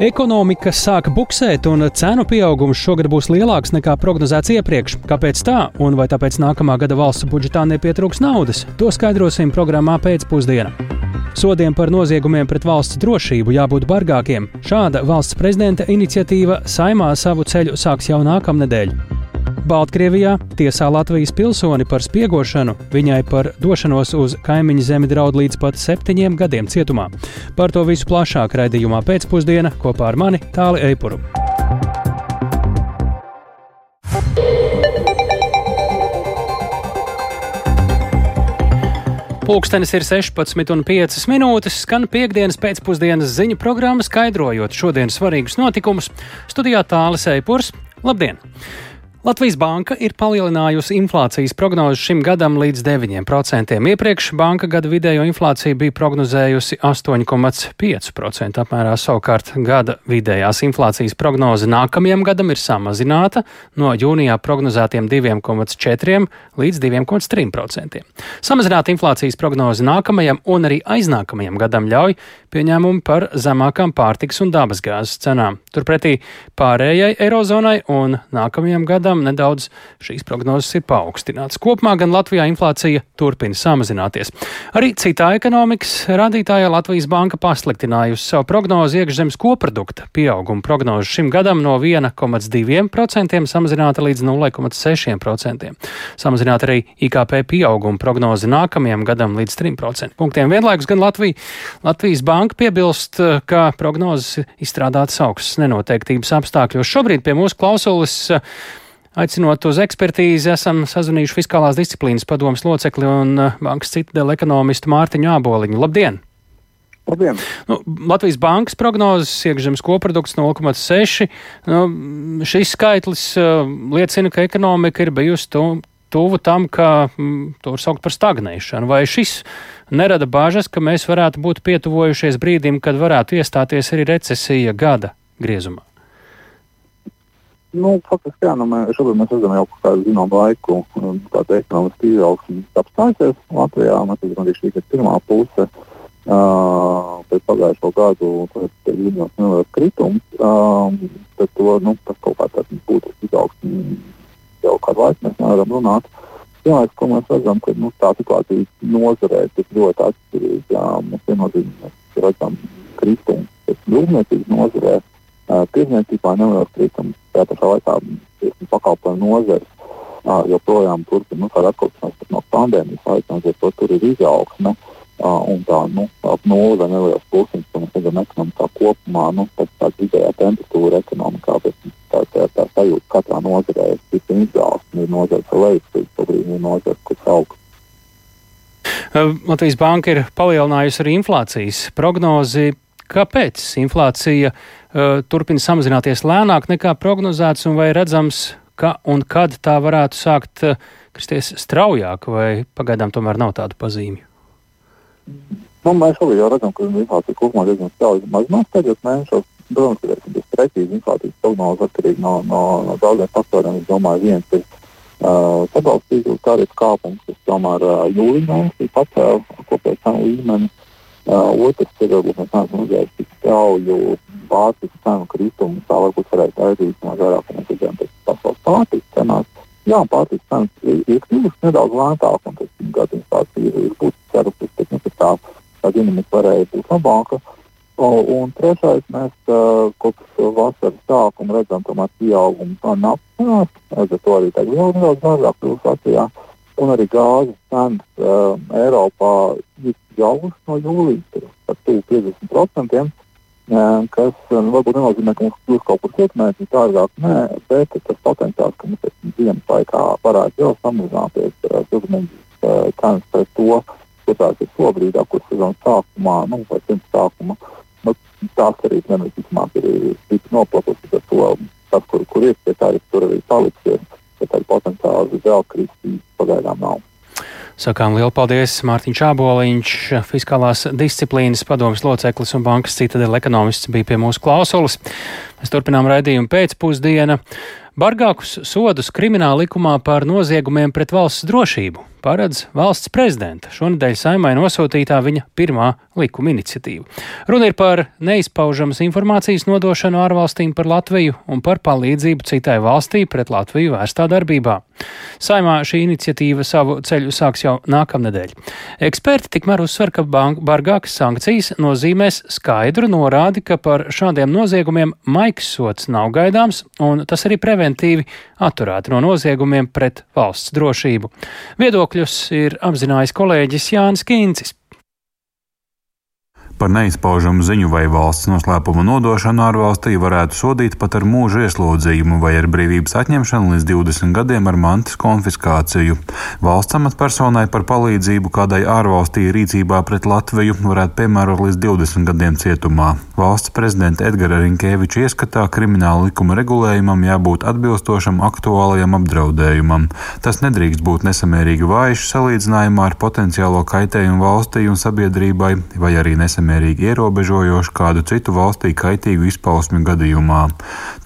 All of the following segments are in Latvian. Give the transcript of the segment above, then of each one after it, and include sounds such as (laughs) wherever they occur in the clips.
Ekonomika sāk buksēt, un cenu pieaugums šogad būs lielāks nekā prognozēts iepriekš. Kāpēc tā, un vai tāpēc nākamā gada valsts budžetā nepietrūks naudas? To skaidrosim programmā pēcpusdienā. Sodiem par noziegumiem pret valsts drošību jābūt bargākiem. Šāda valsts prezidenta iniciatīva saimā savu ceļu sāks jau nākamnedēļ. Baltkrievijā tiesā Latvijas pilsoni par spiegošanu, viņai par došanos uz kaimiņu zemi draud līdz pat septiņiem gadiem cietumā. Par to visu plašāk raidījumā pēcpusdienā kopā ar mani Tāli Eipuru. Pūkstens ir 16,5 minūtes, skan piekdienas pēcpusdienas ziņu programma, skaidrojot šodienas svarīgus notikumus. Studijā tālāk Eipurs. Labdien! Latvijas Banka ir palielinājusi inflācijas prognozi šim gadam līdz 9%. Iepriekš banka gada vidējo inflāciju bija prognozējusi 8,5% apmērā. Savukārt gada vidējās inflācijas prognoze nākamajam gadam ir samazināta no jūnijā prognozētiem 2,4% līdz 2,3%. Samazināta inflācijas prognoze nākamajam un arī aiznākamajam gadam ļauj pieņēmumi par zemākām pārtiks un dabasgāzes cenām. Turpretī pārējai Eirozonai un nākamajam gadam nedaudz šīs prognozes ir paaugstināts. Kopumā gan Latvijā inflācija turpina samazināties. Arī citā ekonomikas rādītājā Latvijas banka pasliktinājusi savu prognozi iekšzemes koprodukta pieauguma prognozi šim gadam no 1,2% samazināta līdz 0,6%. Samazināta arī IKP pieauguma prognoze nākamajam gadam līdz 3%. Punktiem vienlaikus gan Latvija, Latvijas banka piebilst, ka prognozes izstrādātas augstas nenoteiktības apstākļos. Šobrīd pie mūsu klausulis eh, Aicinot uz ekspertīzi, esam sazvanījuši Fiskālās disciplīnas padomas locekli un eh, bankas citadela ekonomistu Mārtiņu Āboliņu. Labdien! Labdien. Nu, Latvijas bankas prognozes iekšzemes koprodukts 0,6. Nu, šis skaitlis uh, liecina, ka ekonomika ir bijusi tu, tuvu tam, ka mm, to var saukt par stagnēšanu. Vai šis nerada bāžas, ka mēs varētu būt pietuvojušies brīdim, kad varētu iestāties arī recesija gada griezumā? Nu, faktiski, jā, nu, mēs, šobrīd mēs redzam jau kādu zināmu laiku, kāda ekonomiska izaugsme apstāsies Latvijā. Mēs redzam, ka šī ir pirmā puse. Uh, pēc pagājušo gadu tas ir ļoti neliels kritums. Uh, tad to, nu, tas kaut kā tāds būtu izaugsme jau kādu laiku mēs nevaram runāt. Es, ko mēs redzam, ka nu, tā situācija nozarē ir ļoti atšķirīga. Mēs viennozīmīgi redzam kritumu rūpniecības nozarē, tirdzniecībā neliels kritums. Tā pašā laikā pakalpojumu nozares joprojām turpina nu, atkopšanās no pandēmijas laika, līdz ar to tur ir izaugsme. Un tā, nu, ap nulli vai neliels plusiņš, ko mēs redzam ekonomikā kopumā, nu, tā, tā vidējā temperatūra ekonomikā, bet tā, tā, tā sajūta katrā nozarē ir stipri izaugsme, ir nozare ar lejupslīd, šobrīd ir nozare, kas aug. Latvijas Banka ir palielinājusi arī inflācijas prognozi. Kāpēc inflācija uh, turpina samazināties lēnāk nekā prognozēts, un vai redzams, ka un kad tā varētu sākt uh, kristies straujāk, vai pagaidām tomēr nav tādu pazīmju? Nu, mēs šobrīd jau redzam, ka inflācija kopumā diezgan strauji mazinās pēdējos mēnešos. Protams, ka tas precīzi inflācijas prognoze atkarīgi no, no, no daudziem faktoriem. Es domāju, viens ir uh, sabalstītu tarifu kāpums, kas tomēr uh, jūlijā mēnesī pacēla kopēju cenu līmeni. Uh, otrs ir, varbūt mēs neesam redzējuši tik strauju pārtikas cenu kritumu, tā varbūt varētu aizīt no vairāk, ko mēs redzējām pēc pasaules pārtikas cenās. Jā, pārtikas cenas ir, ir kļuvušas nedaudz lētākas, un tas gada inflācija ir, būtiski cerusies, bet nu, tā, tā dinamika varēja būt labāka. Un trešais, mēs uh, kopš vasaras sākuma redzam, tomēr pieaugumu no naftas, līdz ar to arī tagad vēl nedaudz mazāk kļūst Latvijā. Un arī gāzes cenas uh, Eiropā ir augušas no jūlijas par 50%, uh, kas uh, varbūt nenozīmē, ka mums kļūst kaut kur cietmērķi dārgāk, nē, bet tas potenciāls, ka mums dienas laikā varētu vēl samazināties uh, cenas pret to, kur tās ir šobrīd, kur sezonas sākumā, nu, vai pirms sākuma. Nu, tās arī nevisticamāk ir noplatusi ar to, tas, kur, kur ir, pie tā ir tur arī paliksies, bet tāda potenciāli vēl kristīs pagaidām nav. Sakām lielu paldies Mārtiņš Čāboliņš, fiskālās disciplīnas padomas loceklis un bankas citadela ekonomists bija pie mūsu klausulas. Mēs turpinām raidījumu pēcpusdiena. Bargākus sodus krimināla likumā par noziegumiem pret valsts drošību paredz valsts prezidenta šonadēļ saimai nosūtītā viņa pirmā likuma iniciatīva. Runa ir par neizpaužamas informācijas nodošanu ārvalstīm par Latviju un par palīdzību citai valstī pret Latviju vērstā darbībā. Saimā šī iniciatīva savu ceļu sāks jau nākamnedēļ. Eksperti tikmēr uzsver, ka bargākas sankcijas nozīmēs skaidru norādi, ka par šādiem noziegumiem maigs sots nav gaidāms, un tas arī preventīvi atturētu no noziegumiem pret valsts drošību. Viedokļus ir apzinājis kolēģis Jānis Kīncis. Par neizpaužamu ziņu vai valsts noslēpumu nodošanu ārvalstī varētu sodīt pat ar mūža ieslodzījumu vai ar brīvības atņemšanu līdz 20 gadiem ar mantas konfiskāciju. Valsts amatpersonai par palīdzību kādai ārvalstī rīcībā pret Latviju varētu piemērot līdz 20 gadiem cietumā. Valsts prezidenta Edgara Rinkēviča ieskatā krimināla likuma regulējumam jābūt atbilstošam aktuālajam apdraudējumam. Tas nedrīkst būt nesamērīgi vājš salīdzinājumā ar potenciālo kaitējumu valstī un sabiedrībai vai arī nesamērīgi nesamērīgi ierobežojoši kādu citu valstī kaitīgu izpausmi gadījumā.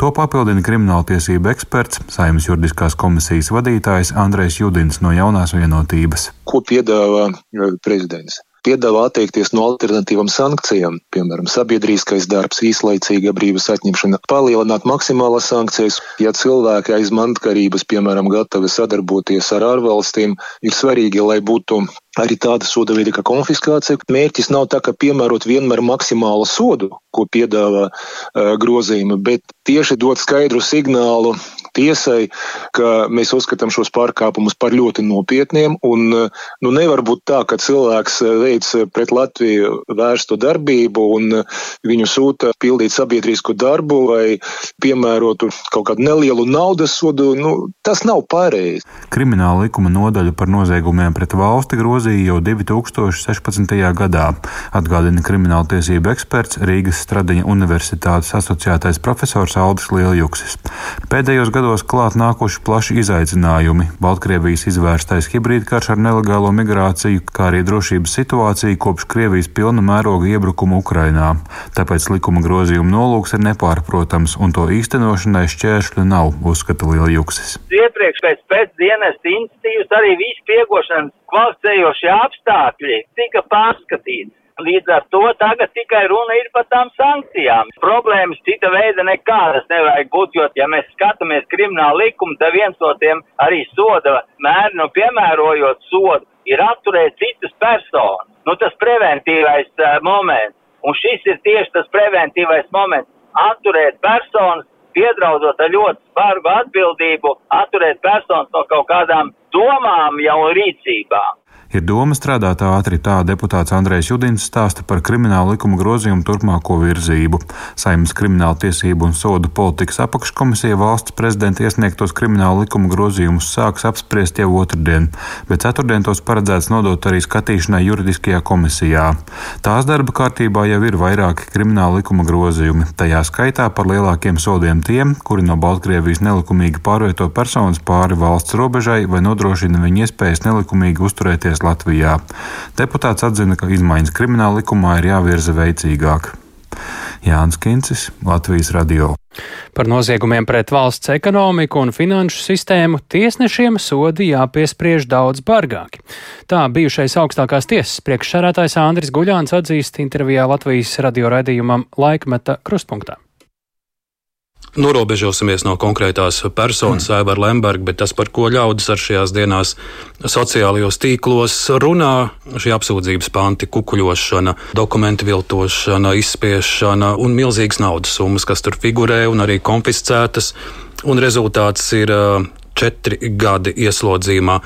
To papildina krimināltiesība eksperts, Saimnes juridiskās komisijas vadītājs Andrejs Judins no jaunās vienotības. Ko piedāvā eh, prezidents? Piedāvā atteikties no alternatīvām sankcijām, piemēram, sabiedriskais darbs, īslaicīga brīvas atņemšana, palielināt maksimālas sankcijas. Ja cilvēki aiz mantkarības, piemēram, gatavi sadarboties ar ārvalstīm, ir svarīgi, lai būtu arī tāda soda veida kā konfiskācija. Mērķis nav tā, ka piemērot vienmēr maksimālu sodu, ko piedāvā uh, grozījumi, bet tieši dot skaidru signālu tiesai, ka mēs uzskatām šos pārkāpumus par ļoti nopietniem. Un, nu, nevar būt tā, ka cilvēks veic pret Latviju vērstu darbību un viņu sūta pildīt sabiedrisku darbu vai piemērotu kaut kādu nelielu naudas sodu. Nu, tas nav pareizi. Krimināla likuma nodaļa par noziegumiem pret valsti grozīja jau 2016. gadā, atgādina krimināltiesību eksperts Rīgas Stradiņa Universitātes asociētais profesors Aldis Lieljuksis. Pēdējos gados klāt nākuši plaši izaicinājumi - Baltkrievijas izvērstais hibrīdkarš ar nelegālo migrāciju, kā arī drošības situācija kopš Krievijas pilna mēroga iebrukuma Ukrainā. Tāpēc likuma grozījuma nolūks ir nepārprotams, un to īstenošanai šķēršļu nav, uzskata Lieljuksis. Iepriekš pēc pēc dienas institīvas arī visu piegošanas kvalificējošie apstākļi tika pārskatīti. Līdz ar to tagad tikai runa ir par tām sankcijām. Problēmas cita veida nekādas nevajag būt, jo, ja mēs skatāmies kriminālu likumu, tad viens no tiem arī soda mēri, nu, piemērojot sodu, ir atturēt citas personas. Nu, tas preventīvais uh, moments. Un šis ir tieši tas preventīvais moments - atturēt personas, piedraudot ar ļoti spargu atbildību, atturēt personas no kaut kādām domām jau rīcībām. Ir doma strādāt ātri, tā deputāts Andrejs Judins stāsta par kriminālu likumu grozījumu turpmāko virzību. Saimnes krimināla tiesību un sodu politikas apakškomisija valsts prezidenta iesniegtos kriminālu likumu grozījumus sāks apspriest jau otrdien, bet ceturtdien tos paredzēts nodot arī skatīšanai juridiskajā komisijā. Tās darba kārtībā jau ir vairāki krimināla likuma grozījumi, tajā skaitā par lielākiem sodiem tiem, kuri no Baltkrievijas nelikumīgi pārvieto personas pāri valsts robežai vai nodrošina viņu iespējas nelikumīgi uzturēties Latvijā. Deputāts atzina, ka izmaiņas krimināla likumā ir jāvirza veicīgāk. Jānis Kincis, Latvijas radio. Par noziegumiem pret valsts ekonomiku un finanšu sistēmu tiesnešiem sodi jāpiespriež daudz bargāki. Tā bijušais augstākās tiesas priekšsarētājs Andris Guļāns atzīst intervijā Latvijas radio raidījumam Laikmeta krustpunktā norobežosimies no konkrētās personas, mm. Aivara Lemberga, bet tas, par ko ļaudis ar šajās dienās sociālajos tīklos runā, šī apsūdzības panti, kukuļošana, dokumentu viltošana, izspiešana un milzīgas naudas summas, kas tur figurē un arī konfiscētas. Un rezultāts ir četri gadi ieslodzījumā.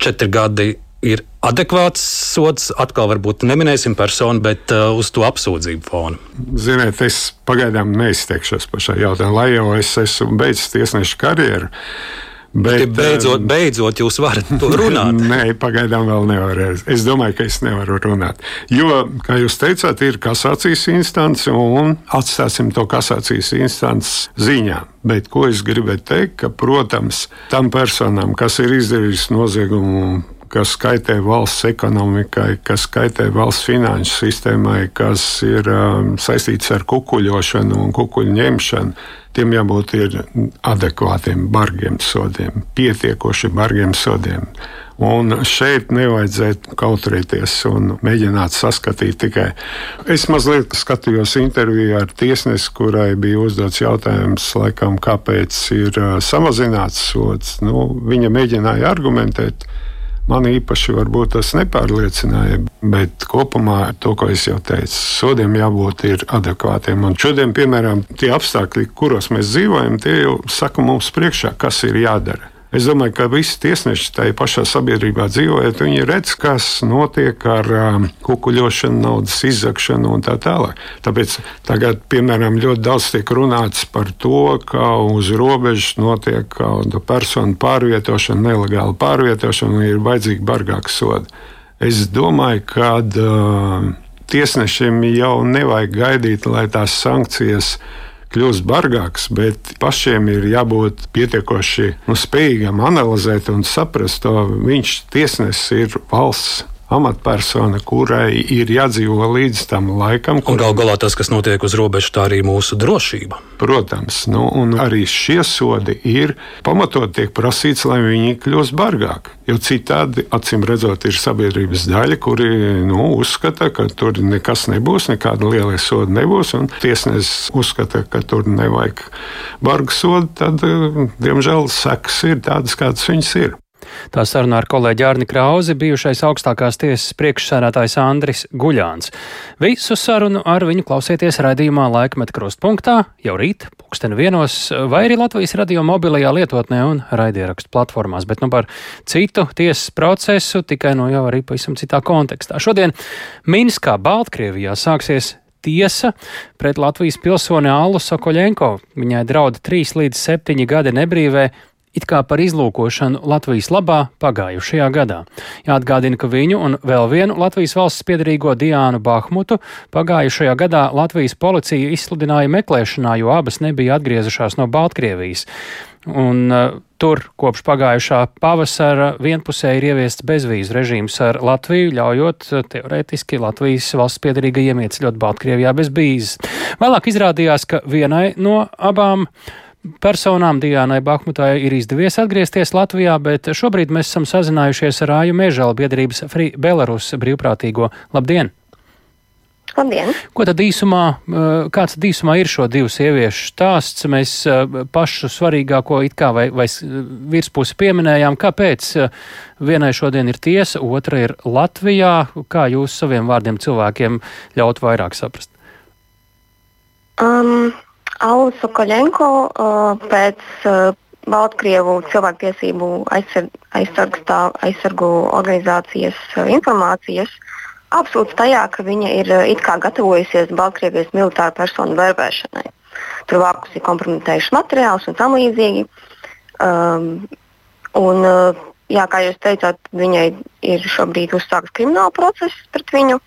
Četri gadi ir adekvāts sots. Atkal varbūt neminēsim personu, bet uh, uz to apsūdzību fona. Ziniet, es pagaidām neizteikšos par šo jautājumu, lai jau es esmu beidzis tiesneša karjeru. Bet, beidzot, um, beidzot, jūs varat to (laughs) runāt. Nē, pagaidām vēl nevaru. Es domāju, ka es nevaru runāt. Jo, kā jūs teicāt, ir kasācijas instance un atstāsim to kasācijas instances ziņā. Bet ko es gribēju teikt, ka, protams, tam personām, kas ir izdarījis noziegumu kas kaitē valsts ekonomikai, kas kaitē valsts finanšu sistēmai, kas ir um, saistīts ar kukuļošanu un kukuļu ņemšanu, tiem jābūt adekvātiem, bargiem sodiem, pietiekoši bargiem sodiem. Un šeit nevajadzētu kautrēties un mēģināt saskatīt tikai. Es mazliet skatījos interviju ar tiesnesi, kurai bija uzdots jautājums, laikam, kāpēc ir uh, samazināts sots. Nu, viņa mēģināja argumentēt. Man īpaši varbūt tas nepārliecināja, bet kopumā to, ko es jau teicu, sodiem jābūt adekvātiem. Un šodien, piemēram, tie apstākļi, kuros mēs dzīvojam, tie jau saka mums priekšā, kas ir jādara. Es domāju, ka visi tiesneši tajā pašā sabiedrībā dzīvojot, viņi redz, kas notiek ar um, kukuļošanu, naudas izzakšanu un tā tālāk. Tāpēc tagad, piemēram, ļoti daudz tiek runāts par to, ka uz robežas notiek kāda persona pārvietošana, nelegāla pārvietošana un ir vajadzīgi bargāki sodi. Es domāju, ka uh, tiesnešiem jau nevajag gaidīt, lai tās sankcijas kļūst bargāks, bet pašiem ir jābūt pietiekoši nu, spējīgam analizēt un saprast, ka viņš tiesnesis ir valsts amatpersona, kurai ir jādzīvo līdz tam laikam. Kur... Un gal galā tas, kas notiek uz robežas, tā arī mūsu drošība. Protams, nu, un arī šie sodi ir pamatot tiek prasīts, lai viņi kļūst bargāki. Jo citādi, acīm redzot, ir sabiedrības daļa, kuri nu, uzskata, ka tur nekas nebūs, nekāda liela soda nebūs, un tiesnesis uzskata, ka tur nevajag bargu sodu, tad, diemžēl, sekas ir tādas, kādas viņas ir. Tā sarunā ar kolēģi Arni Krauzi, bijušais augstākās tiesas priekšsēdētājs Andris Guļāns. Visu sarunu ar viņu klausieties raidījumā Laikmet krustpunktā jau rīt, pulksteni vienos, vai arī Latvijas radio mobilajā lietotnē un raidierakstu platformās, bet nu par citu tiesas procesu tikai no jau arī pavisam citā kontekstā. Šodien Minskā, Baltkrievijā sāksies tiesa pret Latvijas pilsoni Allu Sokoļenko. Viņai draud 3 līdz 7 gadi nebrīvē it kā par izlūkošanu Latvijas labā pagājušajā gadā. Jāatgādina, ka viņu un vēl vienu Latvijas valsts piedarīgo Diānu Bahmutu pagājušajā gadā Latvijas policija izsludināja meklēšanā, jo abas nebija atgriezušās no Baltkrievijas. Un, uh, tur kopš pagājušā pavasara vienpusēji ir ieviests bezvīzu režīms ar Latviju, ļaujot uh, teorētiski Latvijas valsts piedarīgajiem ieceļot Baltkrievijā bez bīzes. Vēlāk izrādījās, ka vienai no abām uh, personām Diānai Bahmutai ir izdevies atgriezties Latvijā, bet šobrīd mēs esam sazinājušies ar Āju Mežalu biedrības Free Belarus brīvprātīgo. Labdien! Labdien! Ko tad īsumā, eh, kāds tad īsumā ir šo divu sieviešu stāsts? Mēs eh, pašu svarīgāko it kā vai, vai virspusi pieminējām, kāpēc eh, vienai šodien ir tiesa, otra ir Latvijā. Kā jūs saviem vārdiem cilvēkiem ļaut vairāk saprast? Um, Alu Sokoļenko uh, pēc uh, Baltkrievu cilvēktiesību aizsarg, aizsargu organizācijas uh, informācijas absolūts tajā, ka viņa ir it kā gatavojusies Baltkrievijas militāru personu verbēšanai. Tur vākusi kompromitējuši materiālus un tam līdzīgi. Um, un, jā, kā jūs teicāt, viņai ir šobrīd uzsākts krimināla process pret viņu.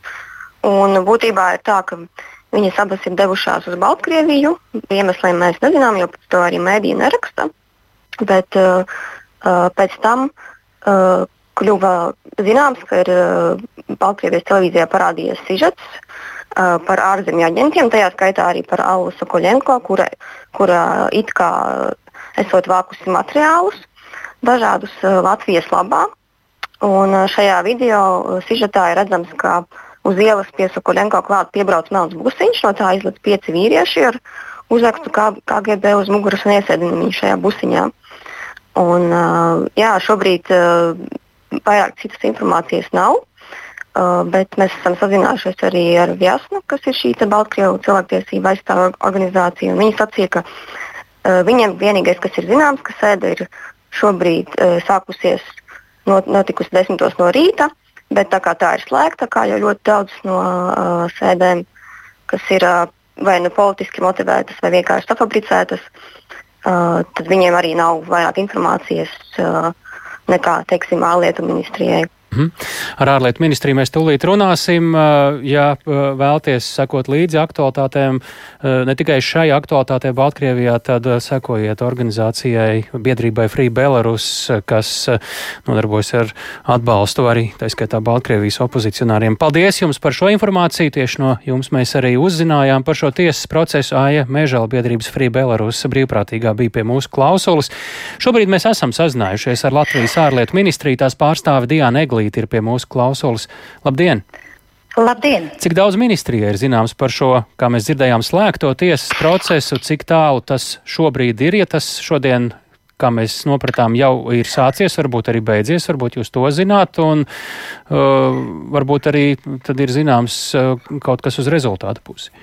Un būtībā ir tā, ka Viņas abas ir devušās uz Baltkrieviju. Iemesliem mēs nezinām, jo to arī mēdīja neraksta. Bet uh, uh, pēc tam uh, kļuva zināms, ka ir uh, Baltkrievijas televīzijā parādījies sižets uh, par ārzemju aģentiem, tajā skaitā arī par Allu Sokoļenko, kura, kura it kā esot vākusi materiālus dažādus uh, Latvijas labā. Un uh, šajā video uh, sižetā ir redzams, ka uh, Uz ielas pie Sokoļenko klāt piebrauc melns busiņš, no tā izlaiž pieci vīrieši ar uzrakstu KGB uz muguras un iesēdina viņu šajā busiņā. Un, jā, šobrīd vairāk citas informācijas nav. Bet mēs esam sazinājušies arī ar Vjasnu, kas ir šī Baltkrievu cilvēktiesība aizstāvja organizācija. Viņi sacīja, ka uh, viņiem vienīgais, kas ir zināms, ka sēde ir šobrīd uh, sākusies not, notikusi desmitos no rīta. Uh, Bet tā kā tā ir slēgta, kā jau ļoti daudz no uh, sēdēm, kas ir uh, vai nu politiski motivētas, vai vienkārši safabricētas, uh, tad viņiem arī nav vairāk informācijas uh, nekā, teiksim, ārlietu ministrijai. Mm. Ar ārlietu ministriju mēs tūlīt runāsim. Ja vēlties sekot līdzi aktualitātēm, ne tikai šai aktualitātei Baltkrievijā, tad sekojiet organizācijai biedrībai Free Belarus, kas nodarbojas ar atbalstu arī, tā skaitā, Baltkrievijas opozicionāriem. Paldies jums par šo informāciju. Tieši no jums mēs arī uzzinājām par šo tiesas procesu. Aija Mežala biedrības Free Belarus brīvprātīgā bija pie mūsu klausulas. Šobrīd mēs esam sazinājušies ar Latvijas ārlietu ministriju tās pārstāvi Diāna Egli. Eglīte ir pie mūsu klausulas. Labdien! Labdien! Cik daudz ministrijai ir zināms par šo, kā mēs dzirdējām, slēgto tiesas procesu, cik tālu tas šobrīd ir, ja tas šodien kā mēs nopratām, jau ir sācies, varbūt arī beidzies, varbūt jūs to zināt, un uh, varbūt arī tad ir zināms uh, kaut kas uz rezultātu pusi.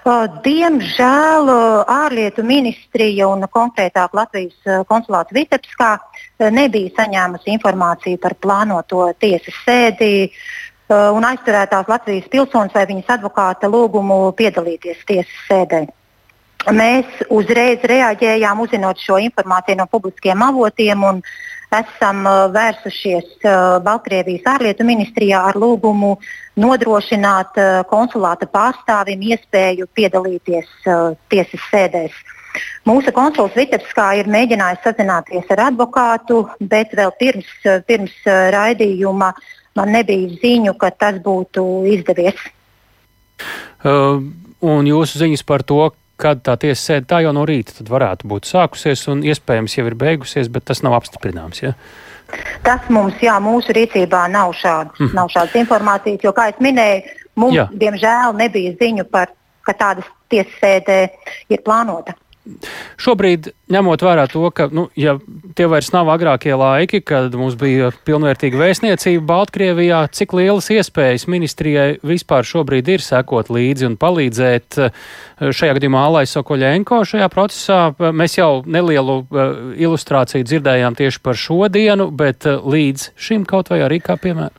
Diemžēl ārlietu ministrija un konkrētāk Latvijas konsulāts Vitebskā nebija saņēmusi informāciju par plānoto tiesas sēdi un aizturētās Latvijas pilsonis vai viņas advokāta lūgumu piedalīties tiesas sēdē. Mēs uzreiz reaģējām, uzzinot šo informāciju no publiskiem avotiem, un esam vērsušies Baltkrievijas ārlietu ministrijā ar lūgumu nodrošināt konsulāta pārstāvim iespēju piedalīties tiesas sēdēs. Mūsu konsuls Vitebskā ir mēģinājis sazināties ar advokātu, bet vēl pirms, pirms raidījuma man nebija ziņu, ka tas būtu izdevies. Uh, un jūsu ziņas par to, kad tā tiesa sēde tā jau no rīta varētu būt sākusies un iespējams jau ir beigusies, bet tas nav apstiprināms. Ja? Tas mums, jā, mūsu rīcībā nav šādas, mm. nav šādas informācijas, jo, kā jau minēju, mums, jā. diemžēl, nebija ziņu par, ka tādas tiesas sēde ir plānota. Šobrīd, ņemot vērā to, ka nu, ja tie vairs nav agrākie laiki, kad mums bija pilnvērtīga vēstniecība Baltkrievijā, cik lielas iespējas ministrijai vispār šobrīd ir sekot līdzi un palīdzēt eh, šajā gadījumā Alai Sokoļenko šajā procesā? Mēs jau nelielu eh, ilustrāciju dzirdējām tieši par šo dienu, bet eh, līdz šim kaut vai arī kā piemēram.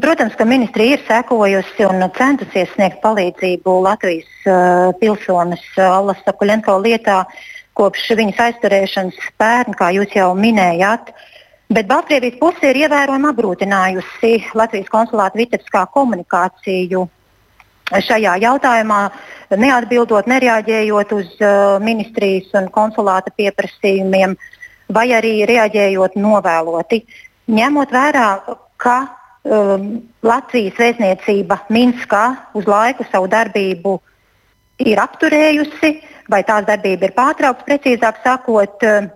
Protams, ka ministrija ir sekojusi un centusies sniegt palīdzību Latvijas uh, pilsonis uh, Allas Sakuļenko lietā kopš viņas aizturēšanas pērn, kā jūs jau minējāt. Bet Baltkrievijas puse ir ievērojami apgrūtinājusi Latvijas konsulāta Vitebskā komunikāciju šajā jautājumā, neatbildot, nereaģējot uz uh, ministrijas un konsulāta pieprasījumiem, vai arī reaģējot novēloti. Ņemot vērā, ka um, Latvijas vēstniecība Minskā uz laiku savu darbību ir apturējusi, vai tās darbība ir pārtraukta, precīzāk sakot. Um,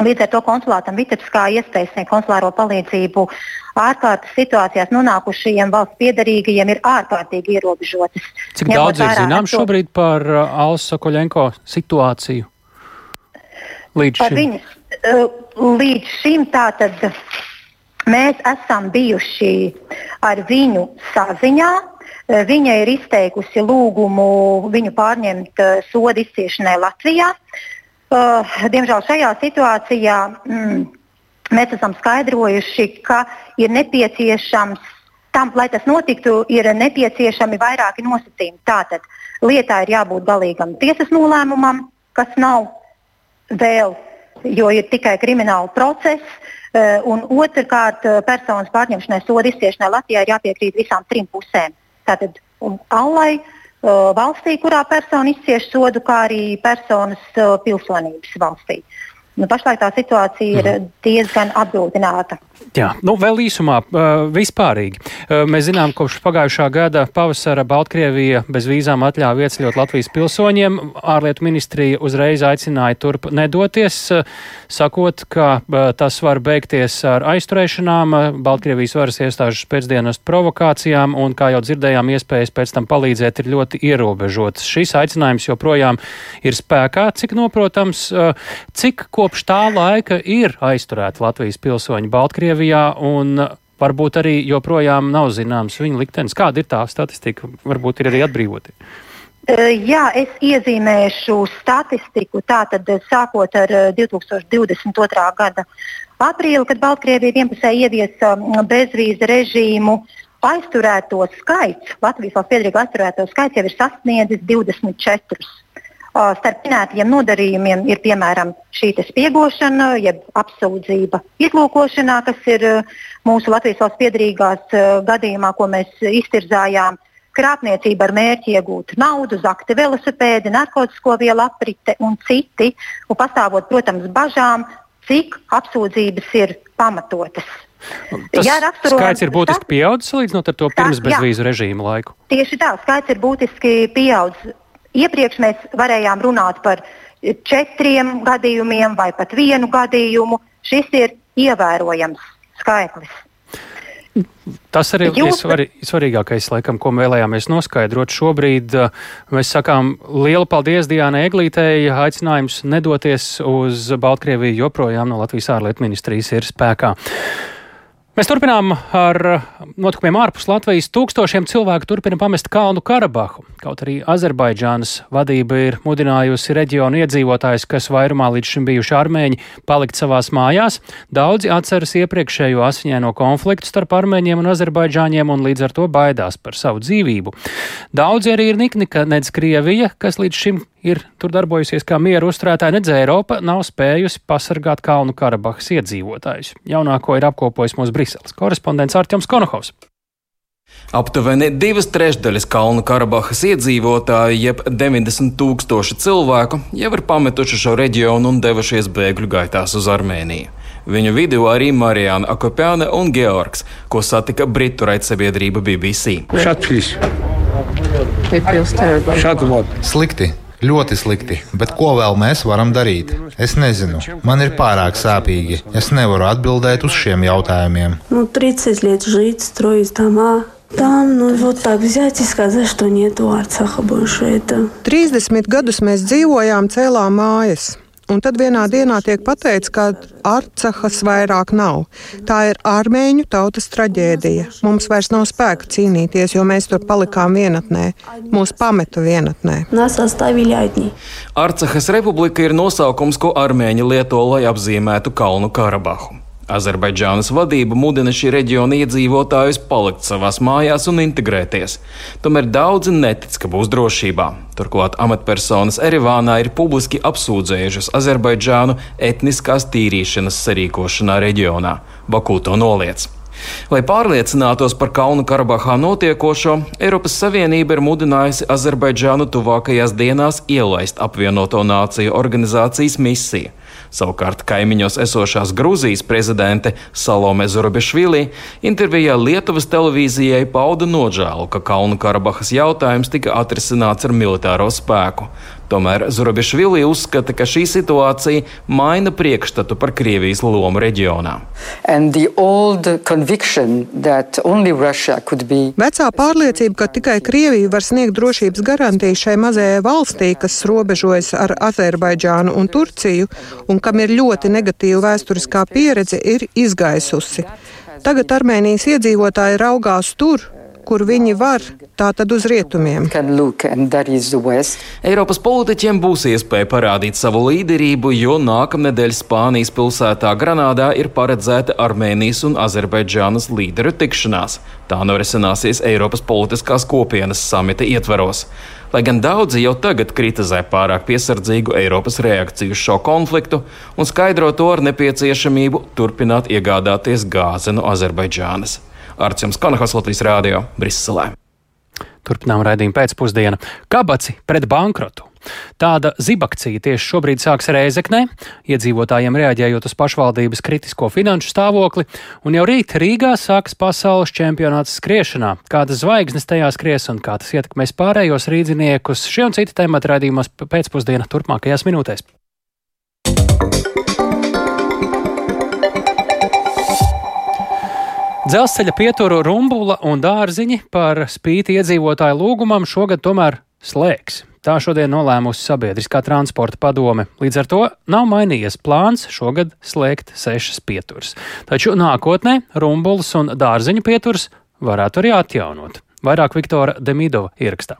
līdz ar to konsulātam Vitebskā iespējas sniegt konsulāro palīdzību ārkārtas situācijās nonākušajiem valsts piedarīgajiem ir ārkārtīgi ierobežotas. Cik daudz ir zināms šobrīd par uh, Alsa Koļenko situāciju? Līdz šim, viņas, uh, līdz šim tātad Mēs esam bijuši ar viņu saziņā. Eh, viņa ir izteikusi lūgumu viņu pārņemt eh, sodu izciešanai Latvijā. Eh, diemžēl šajā situācijā mm, mēs esam skaidrojuši, ka ir nepieciešams tam, lai tas notiktu, ir nepieciešami vairāki nosacījumi. Tātad lietā ir jābūt galīgam tiesas nolēmumam, kas nav vēl, jo ir tikai krimināla process. Eh, un otrkārt, eh, personas pārņemšanai soda izciešanai Latvijā ir jāpiekrīt visām trim pusēm. Tātad Allai, eh, valstī, kurā persona izcieš sodu, kā arī personas pilsonības valstī. Nu, pašlaik tā situācija ir mhm. diezgan apgrūtināta. Jā, nu vēl īsumā, vispārīgi. Mēs zinām, kopš pagājušā gada pavasara Baltkrievija bez vīzām atļāva ieceļot Latvijas pilsoņiem. Ārlietu ministrija uzreiz aicināja turp nedoties, sakot, ka tas var beigties ar aizturēšanām, Baltkrievijas varas iestāžu pēcdienas provokācijām, un, kā jau dzirdējām, iespējas pēc tam palīdzēt ir ļoti ierobežotas. Šis aicinājums joprojām ir spēkā, cik noprotams, cik kopš tā laika ir aizturēti Latvijas pilsoņi Baltkrievijā. Krievijā un varbūt arī joprojām nav zināms viņa liktenis. Kāda ir tā statistika? Varbūt ir arī atbrīvoti. Jā, es iezīmēšu statistiku. Tātad sākot ar 2022. gada aprīli, kad Baltkrievija vienpusēji ieviesa bezvīza režīmu, aizturēto skaits, Latvijas valsts piedrīgu aizturēto skaits jau ir sasniedzis 24. Starp minētajiem nodarījumiem ir piemēram šī spiegošana, jeb apsūdzība izlūkošanā, kas ir mūsu Latvijas valsts piedrīgās gadījumā, ko mēs iztirzājām. Krāpniecība ar mērķi iegūt naudu, zakti velosipēdi, narkotiku vielu aprite un citi. Un pastāvot, protams, bažām, cik apsūdzības ir pamatotas. Tas ja skaits ir būtiski pieaudzis salīdzinot ar to pirms bezvīzu režīmu laiku. Tieši tā, skaits ir būtiski pieaudzis. Iepriekš mēs varējām runāt par četriem gadījumiem vai pat vienu gadījumu. Šis ir ievērojams skaitlis. Tas arī ir Jūs... svarī, svarīgākais, laikam, ko vēlējāmies noskaidrot. Šobrīd mēs sakām lielu paldies Dienai Eglītei. Aicinājums nedoties uz Baltkrieviju joprojām no Latvijas ārlietu ministrijas ir spēkā. Mēs turpinām ar notikumiem ārpus Latvijas. Tūkstošiem cilvēku turpina pamest Kalnu Karabahu. Kaut arī Azerbaidžānas vadība ir mudinājusi reģionu iedzīvotājus, kas vairumā līdz šim bijuši armēņi, palikt savās mājās. Daudzi atceras iepriekšējo asiņaino konfliktu starp armēņiem un azerbaidžāņiem un līdz ar to baidās par savu dzīvību. Daudzi arī ir nikni, ka nedz Krievija, kas līdz šim ir tur darbojusies kā miera uzturētāja, nedz Eiropa nav spējusi pasargāt Kalnu Karabahas iedzīvotājus. Jaunāko ir apkopojis mūsu Briseles korespondents Artjoms Konohovs. Aptuveni divas trešdaļas Kalnu Karabahas iedzīvotāju, jeb 90 tūkstoši cilvēku, jau ir pametuši šo reģionu un devušies bēgļu gaitās uz Armēniju. Viņu vidū arī Marijāna Akopjāne un Georgs, ko satika Britu raidsabiedrība BBC. Slikti. Ļoti slikti, bet ko vēl mēs varam darīt? Es nezinu, man ir pārāk sāpīgi. Es nevaru atbildēt uz šiem jautājumiem. Nu, 30 лет жить, строить дома, Там, nu, вот так взять и сказать, что нету Арцаха больше. Это... 30 gadus mēs dzīvojām, cēlām mājas. Un tad vienā dienā tiek pateikts, ka Arcahas vairāk nav. Tā ir armēņu tautas traģēdija. Mums vairs nav spēka cīnīties, jo mēs tur palikām vienatnē. Mūs pameta vienatnē. Arcahas republika ir nosaukums, ko armēņi lieto, lai apzīmētu Kalnu Karabahu. Azerbaidžānas vadība mudina šī reģiona iedzīvotājus palikt savās mājās un integrēties. Tomēr daudzi netic, ka būs drošībā. Turklāt amatpersonas Erevānā ir publiski apsūdzējušas Azerbaidžānu etniskās tīrīšanas sarīkošanā reģionā. Baku to noliedz. Lai pārliecinātos par Kalnu Karabahā notiekošo, Eiropas Savienība ir mudinājusi Azerbaidžānu tuvākajās dienās ielaist apvienoto nāciju organizācijas misiju. Savukārt kaimiņos esošās Grūzijas prezidente Salome Zurabišvili intervijā Lietuvas televīzijai pauda nožēlu, ka Kalnu Karabahas jautājums tika atrisināts ar militāro spēku. Tomēr Zurabišvili uzskata, ka šī situācija maina priekšstatu par Krievijas lomu reģionā. Vecā pārliecība, ka tikai Krievija var sniegt drošības garantijas šai mazajai valstī, kas robežojas ar Azerbaidžānu un Turciju, un kam ir ļoti negatīva vēsturiskā pieredze, ir izgaisusi. Tagad Armēnijas iedzīvotāji raugās tur, kur viņi var, tā tad uz rietumiem. Eiropas politiķiem būs iespēja parādīt savu līderību, jo nākamnedēļ Spānijas pilsētā Granādā ir paredzēta Armēnijas un Azerbaidžānas līderu tikšanās. Tā norisināsies Eiropas politiskās kopienas samita ietvaros. Lai gan daudzi jau tagad kritizē pārāk piesardzīgu Eiropas reakciju uz šo konfliktu un skaidro to ar nepieciešamību turpināt iegādāties gāzi no Azerbaidžānas. Arcēns Kanahas Latvijas Rādio Briselē. Turpinām raidījumu pēcpusdienu. Kabaci pret bankrotu. Tāda zibakcija tieši šobrīd sāks Rēzeknē, iedzīvotājiem reaģējot uz pašvaldības kritisko finanšu stāvokli, un jau rīt Rīgā sāks pasaules čempionāts skriešanā. Kādas zvaigznes tajā skries un kā tas ietekmēs pārējos rīdziniekus, šie un citi temati raidījumos pēcpusdienā turpmākajās minūtēs. Dzelzceļa pieturu rumbula un dārziņi par spīti iedzīvotāju lūgumam šogad tomēr slēgs. Tā šodien nolēmusi sabiedriskā transporta padome. Līdz ar to nav mainījies plāns šogad slēgt sešas pieturas. Taču nākotnē rumbulas un dārziņu pieturas varētu arī atjaunot. Vairāk Viktora Demidova ierakstā.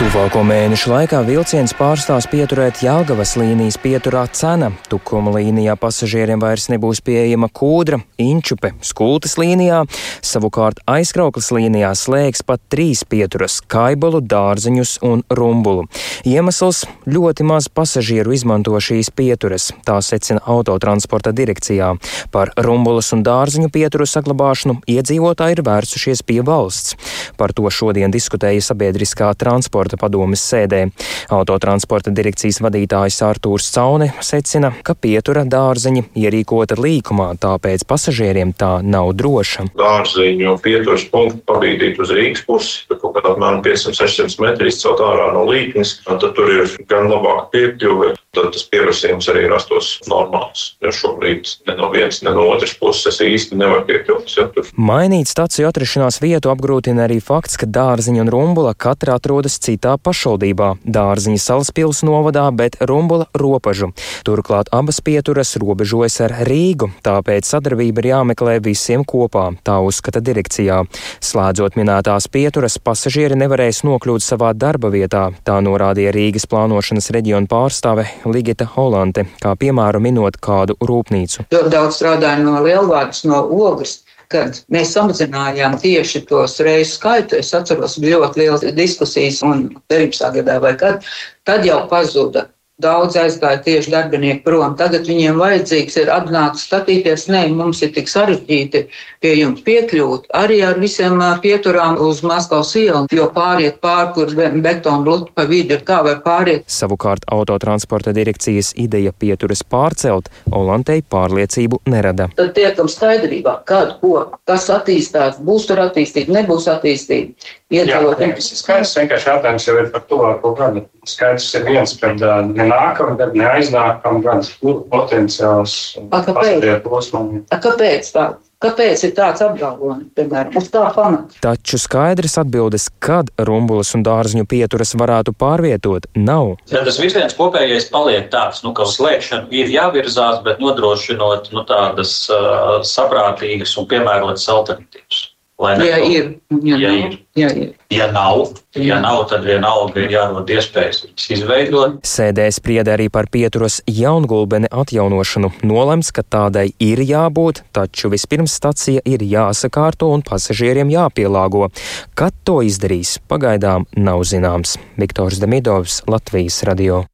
Tuvāko mēnešu laikā vilciens pārstās pieturēt Jāgavas līnijas pieturā cena. Tukuma līnijā pasažieriem vairs nebūs pieejama kūdra, inčupe, skultas līnijā, savukārt aizkrauklas līnijā slēgs pat trīs pieturas - kaibolu, dārziņus un rumbulu. Iemesls - ļoti maz pasažieru izmanto šīs pieturas, tā secina autotransporta direkcijā. Par rumbulas un dārziņu pieturu saglabāšanu iedzīvotāji ir vērsušies pie valsts. Par to šodien diskutēja sabiedriskā transporta transporta padomes sēdē. Autotransporta direkcijas vadītājs Artūrs Caune secina, ka pietura dārzeņi ierīkota līkumā, tāpēc pasažieriem tā nav droša. Dārzeņu pieturas punktu pabīdīt uz Rīgas pusi, kaut kādā apmēram 500-600 metru izcelt ārā no līknes, tad tur ir gan labāka piekļuve, tad tas pieprasījums arī rastos normāls. Jo šobrīd ne no vienas, ne no otras puses īsti nevar piekļūt. Ja. Mainīt staciju atrašanās vietu apgrūtina arī fakts, ka dārziņa un rumbula katra atrodas citā citā pašvaldībā - Dārziņa salaspils novadā, bet Rumbula robežu. Turklāt abas pieturas robežojas ar Rīgu, tāpēc sadarbība ir jāmeklē visiem kopā, tā uzskata direkcijā. Slēdzot minētās pieturas, pasažieri nevarēs nokļūt savā darba vietā, tā norādīja Rīgas plānošanas reģiona pārstāve Ligita Holante, kā piemēru minot kādu rūpnīcu. Ļoti daudz strādāja no lielvārdas, no ogles kad mēs samazinājām tieši tos reizu skaitu, es atceros, ļoti liels diskusijas un 19. gadā vai kad, tad jau pazuda Daudz aizgāja tieši darbinieki prom. Tagad viņiem vajadzīgs ir atnākt skatīties, nē, mums ir tik sarežģīti pie jums piekļūt. Arī ar visiem pieturām uz Maskavas ielu, jo pāriet pār, kur betona bluti pa vidu ir kā vai pāriet. Savukārt autotransporta direkcijas ideja pieturas pārcelt Olantei pārliecību nerada. Tad tiekam skaidrībā, kad, ko, kas attīstās, būs tur attīstīti, nebūs attīstīti. Iedzīvotājiem tas ir skaidrs. Vienkārši jautājums jau ir par tuvāko gadu. Skaidrs ir viens, ka ne nākamā gada, ne aiznākamā gada kur potenciāls pasažieru plosmām. Kāpēc tā? Kāpēc ir tāds apgalvojums, piemēram, uz tā pamata? Taču skaidrs atbildes, kad rumbulas un dārziņu pieturas varētu pārvietot, nav. Ja tas virziens kopējais paliek tāds, nu, ka uz slēgšanu ir jāvirzās, bet nodrošinot nu, tādas uh, saprātīgas un piemērotas alternatīvas. Ja ir, ja, ja, nav, ir. ja ir. Ja nav, ja nav, tad vienalga ir jārod iespējas viņas izveidot. Sēdē sprieda arī par pieturas jaungulbeni atjaunošanu. Nolemts, ka tādai ir jābūt, taču vispirms stacija ir jāsakārto un pasažieriem jāpielāgo. Kad to izdarīs, pagaidām nav zināms. Viktors Demidovs, Latvijas radio.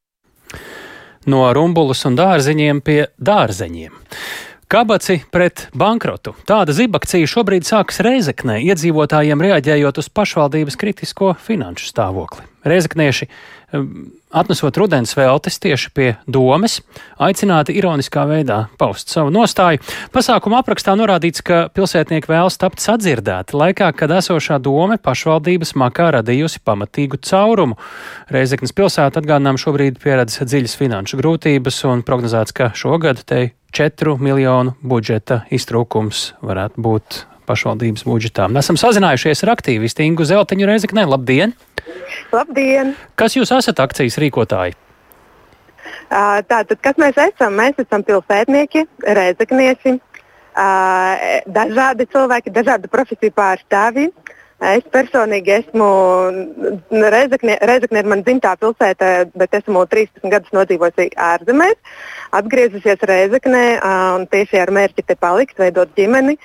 No rumbulas un dārziņiem pie dārzeņiem. Kabaci pret bankrotu. Tāda zibakcija šobrīd sākas Reizeknē, iedzīvotājiem reaģējot uz pašvaldības kritisko finanšu stāvokli. Reizeknieši, atnesot rudens veltes tieši pie domes, aicināti ironiskā veidā paust savu nostāju. Pasākuma aprakstā norādīts, ka pilsētnieki vēlas tapt sadzirdēti laikā, kad esošā dome pašvaldības makā radījusi pamatīgu caurumu. Reizeknas pilsēta atgādinām šobrīd pieredz dziļas finanšu grūtības un prognozēts, ka šogad te 4 miljonu budžeta iztrūkums varētu būt pašvaldības budžetā. Mēs esam sazinājušies ar aktīvistu Ingu Zelteņu Reizeknē. Labdien! Labdien! Kas jūs esat akcijas rīkotāji? Tātad, kas mēs esam? Mēs esam pilsētnieki, reizeknieki, dažādi cilvēki, dažādu profesiju pārstāvji. Es personīgi esmu Reizekne, Reizekne ir mana dzimtā pilsēta, bet esmu 13 gadus nodzīvojusi ārzemēs. Atgriezusies Reizeknē un tieši ar mērķi te palikt, veidot ģimeni.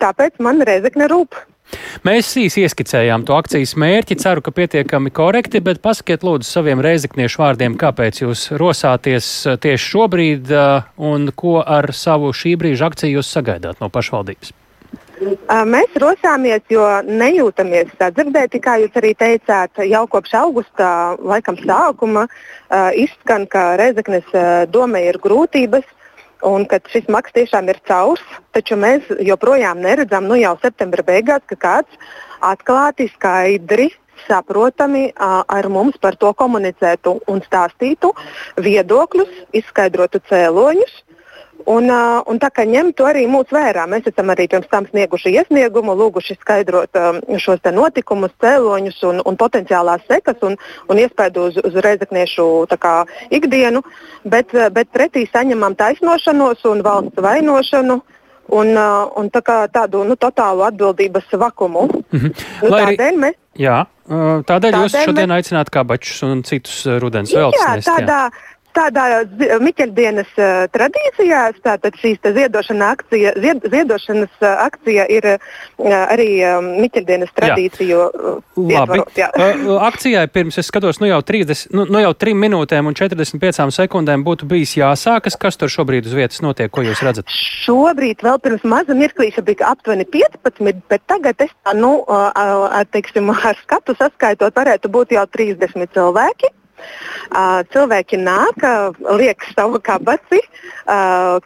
Tāpēc man Reizekne rūp. Mēs īsi ieskicējām to akcijas mērķi. Ceru, ka pietiekami korekti, bet pasakiet lūdzu saviem reizekniešu vārdiem, kāpēc jūs rosāties tieši šobrīd un ko ar savu šī brīža akciju jūs sagaidāt no pašvaldības. Mēs rosāmies, jo nejūtamies sadzirdēti, kā jūs arī teicāt, jau kopš augusta laikam sākuma izskan, ka Rezeknes domē ir grūtības un ka šis maks tiešām ir caurs, taču mēs joprojām neredzam, nu jau septembra beigās, ka kāds atklāti, skaidri saprotami ar mums par to komunicētu un stāstītu viedokļus, izskaidrotu cēloņus. Un, un tā kā ņem to arī mūsu vērā, mēs esam arī pirms tam snieguši iesniegumu, lūguši skaidrot um, šos notikumus, cēloņus un, un potenciālās sekas un, un iespēju uz, uz reizekniešu kā, ikdienu, bet, bet pretī saņemam taisnošanos un valsts vainošanu un, uh, un tā tādu nu, totālu atbildības vakumu. Mm -hmm. nu, tādēļ mēs. Jā, tādēļ, tādēļ jūs šodien mēs... aicināt kabačus un citus rudens vēlsnes. Jā, tādā, jā tādā Miķeļdienas uh, tradīcijā tātad šīs ziedošana akcija, zied, ziedošanas akcija ir arī Miķeļdienas tradīciju ietvarot. Uh, akcijai pirms es skatos, nu jau, 30, nu, nu jau 3 minūtēm un 45 sekundēm būtu bijis jāsākas. Kas tur šobrīd uz vietas notiek, ko jūs redzat? Šobrīd vēl pirms maza mirklīša bija aptuveni 15, bet tagad es tā, nu, teiksim, ar skatu saskaitot varētu būt jau 30 cilvēki. Cilvēki nāk, liek savu kabaci,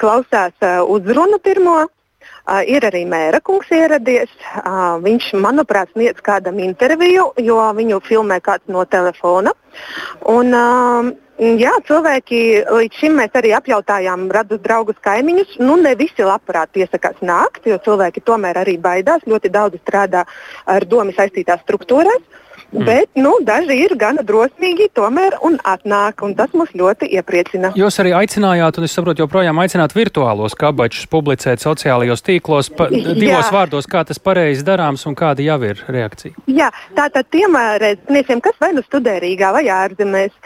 klausās uzrunu pirmo. Ir arī mēra kungs ieradies. Viņš, manuprāt, sniedz kādam interviju, jo viņu filmē kāds no telefona. Un, jā, cilvēki līdz šim mēs arī apjautājām radus draugus kaimiņus. Nu, ne visi labprāt piesakās nākt, jo cilvēki tomēr arī baidās. Ļoti daudz strādā ar domu saistītās struktūrās. Mm. Bet nu, daži ir gana drosmīgi tomēr un atnāk, un tas mūs ļoti iepriecina. Jūs arī aicinājāt, un es saprotu, joprojām aicināt virtuālos kabačus publicēt sociālajos tīklos. Pa, divos Jā. vārdos, kā tas pareizi darāms un kāda jau ir reakcija? Jā, tātad tiem redzētājiem, kas vai nu studē Rīgā vai ārzemēs,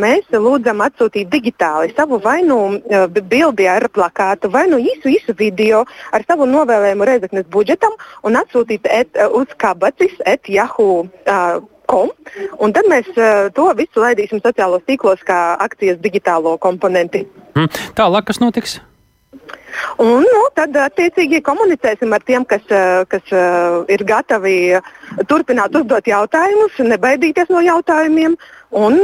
mēs lūdzam atsūtīt digitāli savu vai nu bildi ar plakātu, vai nu īsu, īsu video ar savu novēlējumu Reizeknes budžetam un atsūtīt et, uz kabacis et Yahoo. Uh, Com, un tad mēs uh, to visu laidīsim sociālos tīklos kā akcijas digitālo komponenti. Mm. Tālāk, kas notiks? Un, nu, tad, attiecīgi, komunicēsim ar tiem, kas, kas uh, ir gatavi turpināt uzdot jautājumus, nebaidīties no jautājumiem. Uh, un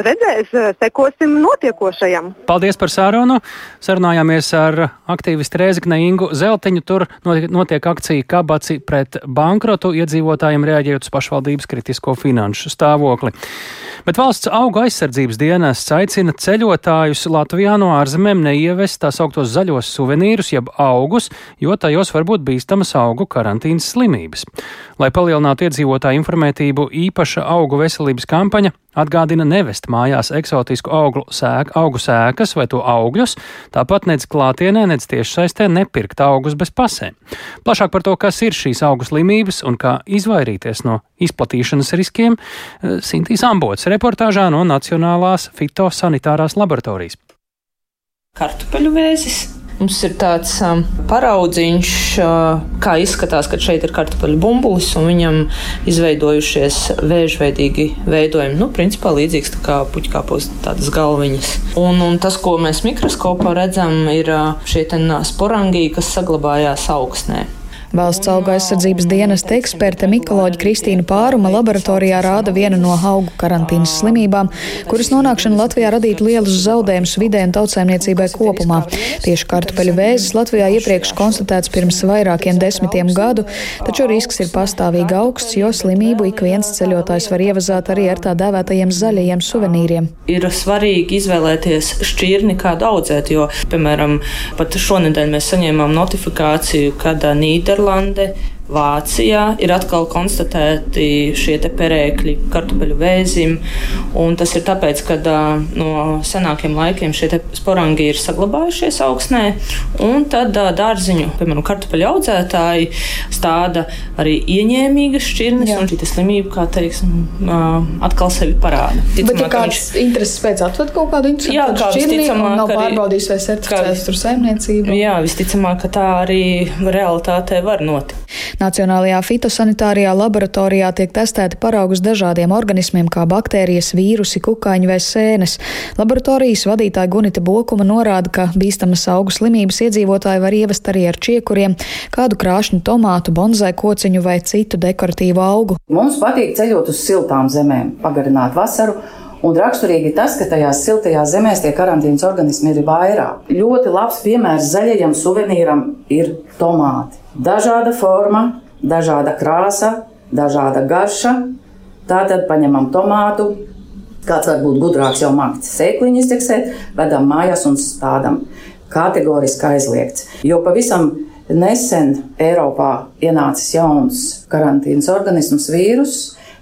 redzēs, sekosim notiekošajam. Paldies par sarunu. Sarunājāmies ar aktīvistu Rēzakne Ingu Zeltiņu. Tur notiek akcija kabaci pret bankrotu iedzīvotājiem reaģējot uz pašvaldības kritisko finanšu stāvokli. Bet valsts auga aizsardzības dienests aicina ceļotājus Latvijā no ārzemēm neievest tā sauktos zaļos suvenīrus, jeb augus, jo tajos var būt bīstamas augu karantīnas slimības. Lai palielinātu iedzīvotāju informētību, īpaša augu veselības kampaņa Atgādina nevest mājās eksotisku auglu sēk, augu sēkas vai to augļus, tāpat nedz klātienē, nedz tiešsaistē nepirkt augus bez pasēm. Plašāk par to, kas ir šīs augu slimības un kā izvairīties no izplatīšanas riskiem, eh, Sintīs Ambots reportāžā no Nacionālās fitosanitārās laboratorijas. Kartupeļu vēzis Mums ir tāds um, paraudziņš, uh, kā izskatās, kad šeit ir kartupeļu bumbulis un viņam izveidojušies vēžveidīgi veidojumi. Nu, principā līdzīgs kā puķkāpos tādas galviņas. Un, un tas, ko mēs mikroskopā redzam, ir uh, šie sporangī, kas saglabājās augsnē. Valsts auga aizsardzības dienesta eksperte Mikoloģa Kristīna Pāruma laboratorijā rāda vienu no augu karantīnas slimībām, kuras nonākšana Latvijā radītu lielus zaudējumus vidē un tautsēmniecībai kopumā. Tieši kartupeļu vēzis Latvijā iepriekš konstatēts pirms vairākiem desmitiem gadu, taču risks ir pastāvīgi augsts, jo slimību ik viens ceļotājs var ievazāt arī ar tā dēvētajiem zaļajiem suvenīriem. Ir svarīgi izvēlēties šķirni, kādu audzēt, jo, piemēram, pat šonadēļ mēs saņēmām notifikāciju, kad Nīderlandē Nīderlande Vācijā ir atkal konstatēti šie perēkļi kartupeļu vēzim. Tas ir tāpēc, ka no senākiem laikiem šie sporangi ir saglabājušies augsnē. Tad dārziņu, piemēram, kartupeļu audzētāji stāda arī ieņēmīgas šķirnes, Jā. un šī slimība, kā teiksim, atkal sevi parāda. Ticamāk, Bet, ja kāds viņš... intereses pēc atved kaut kādu interesantu šķirni, un nav pārbaudījis vai certificēts tur saimniecību? Jā, visticamāk, ka tā arī realitātē var notikt. Nacionālajā fitosanitārijā laboratorijā tiek testēti paraugi uz dažādiem organismiem, kā baktērijas, vīrusi, kukaiņi vai sēnes. Laboratorijas vadītāja Gunita Bokuma norāda, ka bīstamas augu slimības iedzīvotāji var ievest arī ar čiekuriem, kādu krāšņu tomātu, bonzai kociņu vai citu dekoratīvu augu. Mums patīk ceļot uz siltām zemēm, pagarināt vasaru. Un raksturīgi tas, ka tajās siltajās zemēs tie karantīnas organismi ir vairāk. Ļoti labs piemērs zaļajam suvenīram ir tomāti. Dažāda forma, dažāda krāsa, dažāda garša. Tātad paņemam tomātu, kāds var būt gudrāks, jau mākslinieks sēkliņu izteksēt, vedam mājās un stādam. Kategoriski aizliegts. Jo pavisam nesen Eiropā ienācis jauns karantīnas organisms, vīrus,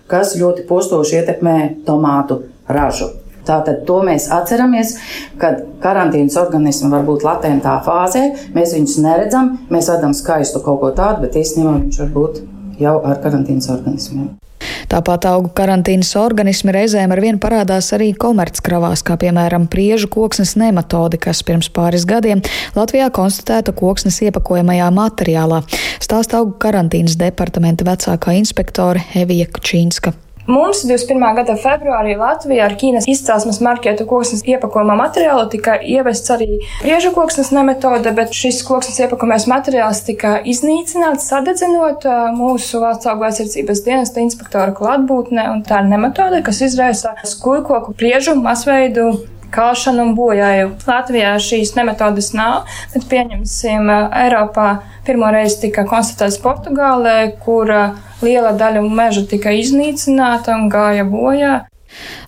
kas ļoti postoši ietekmē tomātu ražu. Tātad to mēs atceramies, kad karantīnas organismi var būt latentā fāzē, mēs viņus neredzam, mēs vedam skaistu kaut ko tādu, bet īstenībā viņš var būt jau ar karantīnas organismiem. Tāpat augu karantīnas organismi reizēm ar vienu parādās arī komerckravās, kā piemēram priežu koksnes nematode, kas pirms pāris gadiem Latvijā konstatēta koksnes iepakojamajā materiālā. Stāsta augu karantīnas departamenta vecākā inspektore Evija Kučīnska. Mums 21. gada februārī Latvijā ar Ķīnas izcelsmes marķētu koksnes iepakojumā materiālu tika ievests arī priežu koksnes nemetode, bet šis koksnes iepakojamais materiāls tika iznīcināts, sadedzinot mūsu valsts augu aizsardzības dienesta inspektora klātbūtne, un tā ir nemetode, kas izraisa skujkoku priežu masveidu kalšanu un bojāju. Latvijā šīs nemetodes nav, bet pieņemsim Eiropā pirmo reizi tika konstatēts Portugālē, kur liela daļa meža tika iznīcināta un gāja bojā.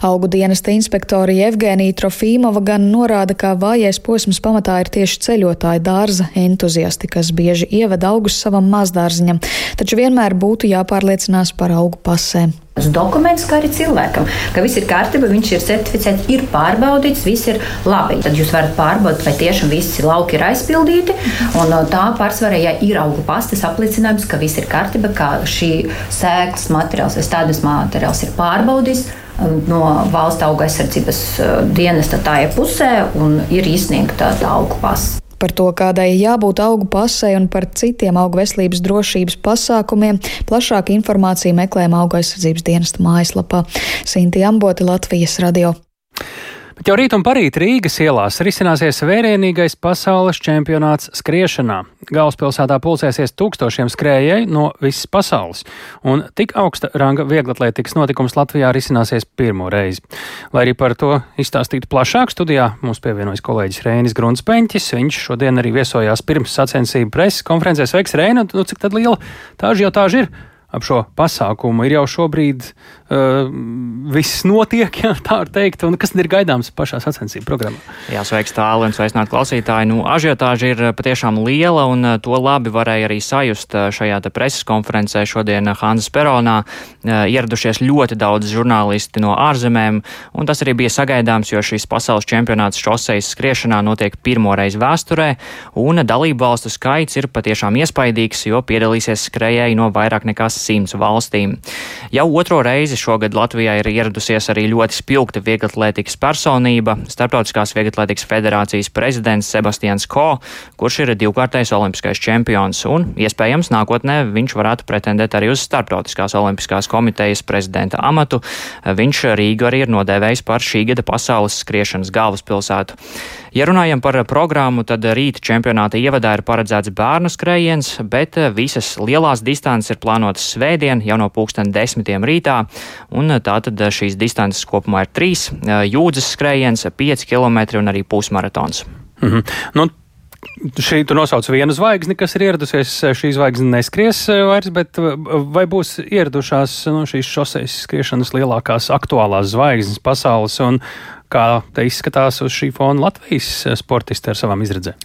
Augu dienesta inspektori Evgenija Trofīmova gan norāda, ka vājais posms pamatā ir tieši ceļotāju dārza entuziasti, kas bieži ievada augus savam mazdārziņam, taču vienmēr būtu jāpārliecinās par augu pasēm dokumentus, kā arī cilvēkam, ka viss ir kārtībā, viņš ir certificēts, ir pārbaudīts, viss ir labi. Tad jūs varat pārbaudīt, vai tiešām visi lauki ir aizpildīti. Un tā pārsvarā, ja ir augu pastas apliecinājums, ka viss ir kārtībā, ka šī sēklas materiāls vai stādes materiāls ir pārbaudīts no valsts auga aizsardzības dienesta tā ir pusē un ir izsniegta augu pasta. Par to, kādai jābūt augu pasē un par citiem augu veselības drošības pasākumiem, plašāku informāciju meklējam auga aizsardzības dienesta mājaslapā. Sinti Amboti, Latvijas radio. Jau rīt un parīt Rīgas ielās risināsies vērienīgais pasaules čempionāts skriešanā. Galvaspilsētā pulcēsies tūkstošiem skrējēju no visas pasaules, un tik augsta ranga vieglatlētikas notikums Latvijā risināsies pirmo reizi. Lai arī par to izstāstītu plašāk, studijā mums pievienojas kolēģis Rēnis Grunspeņķis. Viņš šodien arī viesojās pirms sacensību preses konferencē. Sveiks, Rēna! Nu, cik tad liela tāža jau tāža ir? Ap šo pasākumu. Ir jau šobrīd uh, viss notiek, ja tā var teikt, un kas ir gaidāms pašā sacensību programmā. Jā, sveiks tālu un sveicināt klausītāji. Nu, ažiotāža ir patiešām liela, un uh, to labi varēja arī sajust šajā preses konferencē šodien Hanzas Peronā. Uh, ieradušies ļoti daudz žurnālisti no ārzemēm, un tas arī bija sagaidāms, jo šis pasaules čempionāts šoseis skriešanā notiek pirmo reizi vēsturē, un dalību valstu skaits ir patiešām iespaidīgs, jo piedalīsies skrējēji no vairāk nekā simts valstīm. Jau otro reizi šogad Latvijā ir ieradusies arī ļoti spilgta vieglatlētikas personība, Startautiskās vieglatlētikas federācijas prezidents Sebastians Ko, kurš ir divkārtais olimpiskais čempions, un iespējams nākotnē viņš varētu pretendēt arī uz Startautiskās olimpiskās komitejas prezidenta amatu. Viņš Rīgu arī ir nodēvējis par šī gada pasaules skriešanas galvaspilsētu. Ja runājam par programmu, tad rīta čempionāta ievadā ir paredzēts bērnu skrējiens, bet visas lielās distances ir plānotas svētdien jau no pulksten desmitiem rītā, un tātad šīs distances kopumā ir trīs - jūdzes skrējiens, 5 km un arī pusmaratons. -hmm. nu, Šī tu nosauc vienu zvaigzni, kas ir ieradusies. Šī zvaigzne neskries vairs, bet vai būs ieradušās nu, šīs šoseis skriešanas lielākās aktuālās zvaigznes pasaules un kā te izskatās uz šī fona Latvijas sportisti ar savām izredzēm?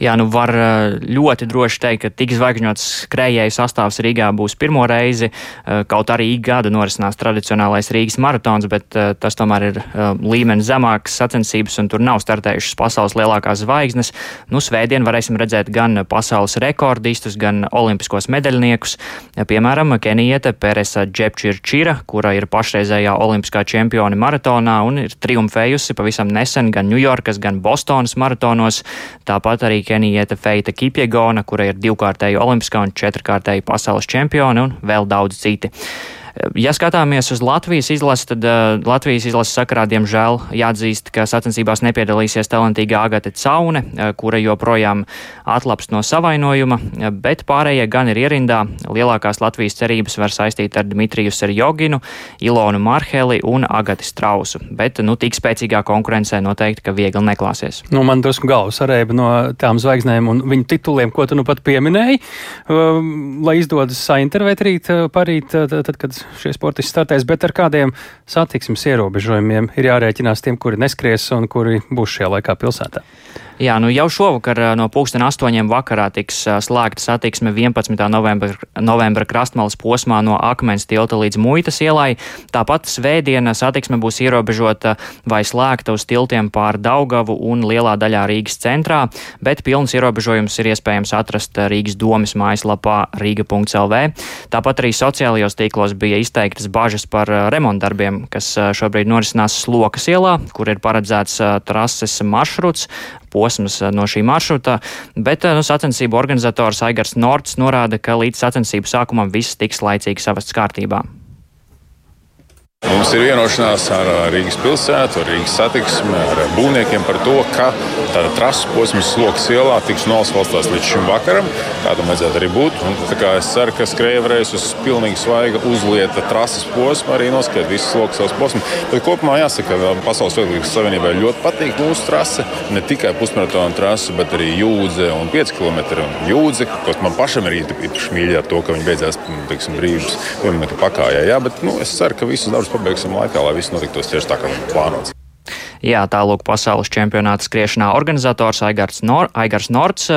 Jā, nu var eh, ļoti droši teikt, ka tik zvaigžņots skrejēju sastāvs Rīgā būs pirmo reizi. Eh, kaut arī ik gadu norisinās tradicionālais Rīgas maratons, bet eh, tas tomēr ir līmenis zemāks sacensības, un tur nav startējušas pasaules lielākās zvaigznes. Nu, svētdien varēsim redzēt gan pasaules rekordistus, gan olimpiskos medaļniekus. Piemēram, Kenieta Peresa Džepčirčira, kura ir pašreizējā olimpiskā čempione maratonā un ir triumfējusi pavisam nesen gan Ņujorkas, gan Bostonas maratonos. Tāpat arī Kenieta Feita Kipjegona, kura ir divkārtēja olimpiskā un četrkārtēja pasaules čempione un vēl daudz citi. Ja skatāmies uz Latvijas izlasi, tad uh, Latvijas izlases sakarā, diemžēl, jāatzīst, ka sacensībās nepiedalīsies talantīga Agate Caune, uh, kura joprojām atlapst no savainojuma, uh, bet pārējie gan ir ierindā. Lielākās Latvijas cerības var saistīt ar Dmitriju Serjoginu, Ilonu Marheli un Agati Strausu, bet, nu, tik spēcīgā konkurencē noteikti, ka viegli neklāsies. Nu, man drusku galvas arēba no tām zvaigznēm un viņu tituliem, ko tu nu pat pieminēji, uh, lai izdodas saintervēt rīt, parīt, tad, kad šie sportisti startēs, bet ar kādiem satiksmes ierobežojumiem ir jārēķinās tiem, kuri neskries un kuri būs šajā laikā pilsētā? Jā, nu jau šovakar no pulksten astoņiem vakarā tiks slēgta satiksme 11. novembra, novembra krastmalas posmā no Akmens tilta līdz Muitas ielai. Tāpat svētdiena satiksme būs ierobežota vai slēgta uz tiltiem pār Daugavu un lielā daļā Rīgas centrā, bet pilns ierobežojums ir iespējams atrast Rīgas domas mājaslapā rīga.lv. Tāpat arī sociālajos tīklos bija izteiktas bažas par remontdarbiem, kas šobrīd norisinās Slokas ielā, kur ir paredzēts trases maršruts posms eh, no šī maršruta, bet eh, nu, sacensību organizators Aigars Norts norāda, ka līdz sacensību sākumam viss tiks laicīgi savests kārtībā. Mums ir vienošanās ar Rīgas pilsētu, ar Rīgas satiksmi, ar būvniekiem par to, ka tāda trases posms sloks ielā tiks nolasvalstās līdz šim vakaram. Tā tam vajadzētu arī būt. Un, es ceru, ka skrēja varēs uz pilnīgi svaiga uzlieta trases posmu, arī noskriet visu sloku savus posmus. Bet kopumā jāsaka, ka Pasaules Veselības Savienībai ļoti patīk mūsu trase. Ne tikai pusmaratona trase, bet arī jūdze un 5 km jūdze, kas man pašam ir īpaši mīļi ar to, ka viņi beidzās teiksim, brīvības pieminiektu pakājā. Jā, bet nu, es ceru, ka visus darbus pabeigsim laikā, lai viss notiktos tieši tā, kā plānots. Jā, tālāk pasaules čempionāta skriešanā organizators Aigars, Nor Aigars Norts,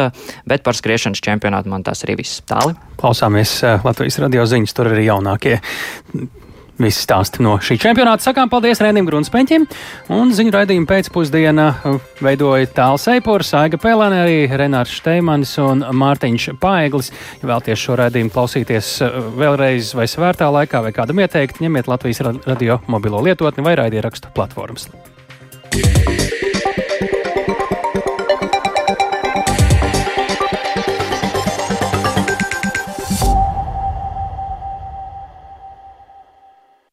bet par skriešanas čempionātu man tas arī viss. Tāli. Klausāmies eh, Latvijas radio ziņas, tur arī jaunākie Visi stāsti no šī čempionāta. Sakām paldies Rēnim Grunspeņķim. Un ziņu raidījumu pēcpusdienā uh, veidoja Tāls Eipors, Aiga Pelēne, arī Renārs Šteimanis un Mārtiņš Paeglis. Ja vēlties šo raidījumu klausīties uh, vēlreiz vai svērtā laikā vai kādam ieteikt, ņemiet Latvijas radio mobilo lietotni vai raidierakstu platformas. Yeah.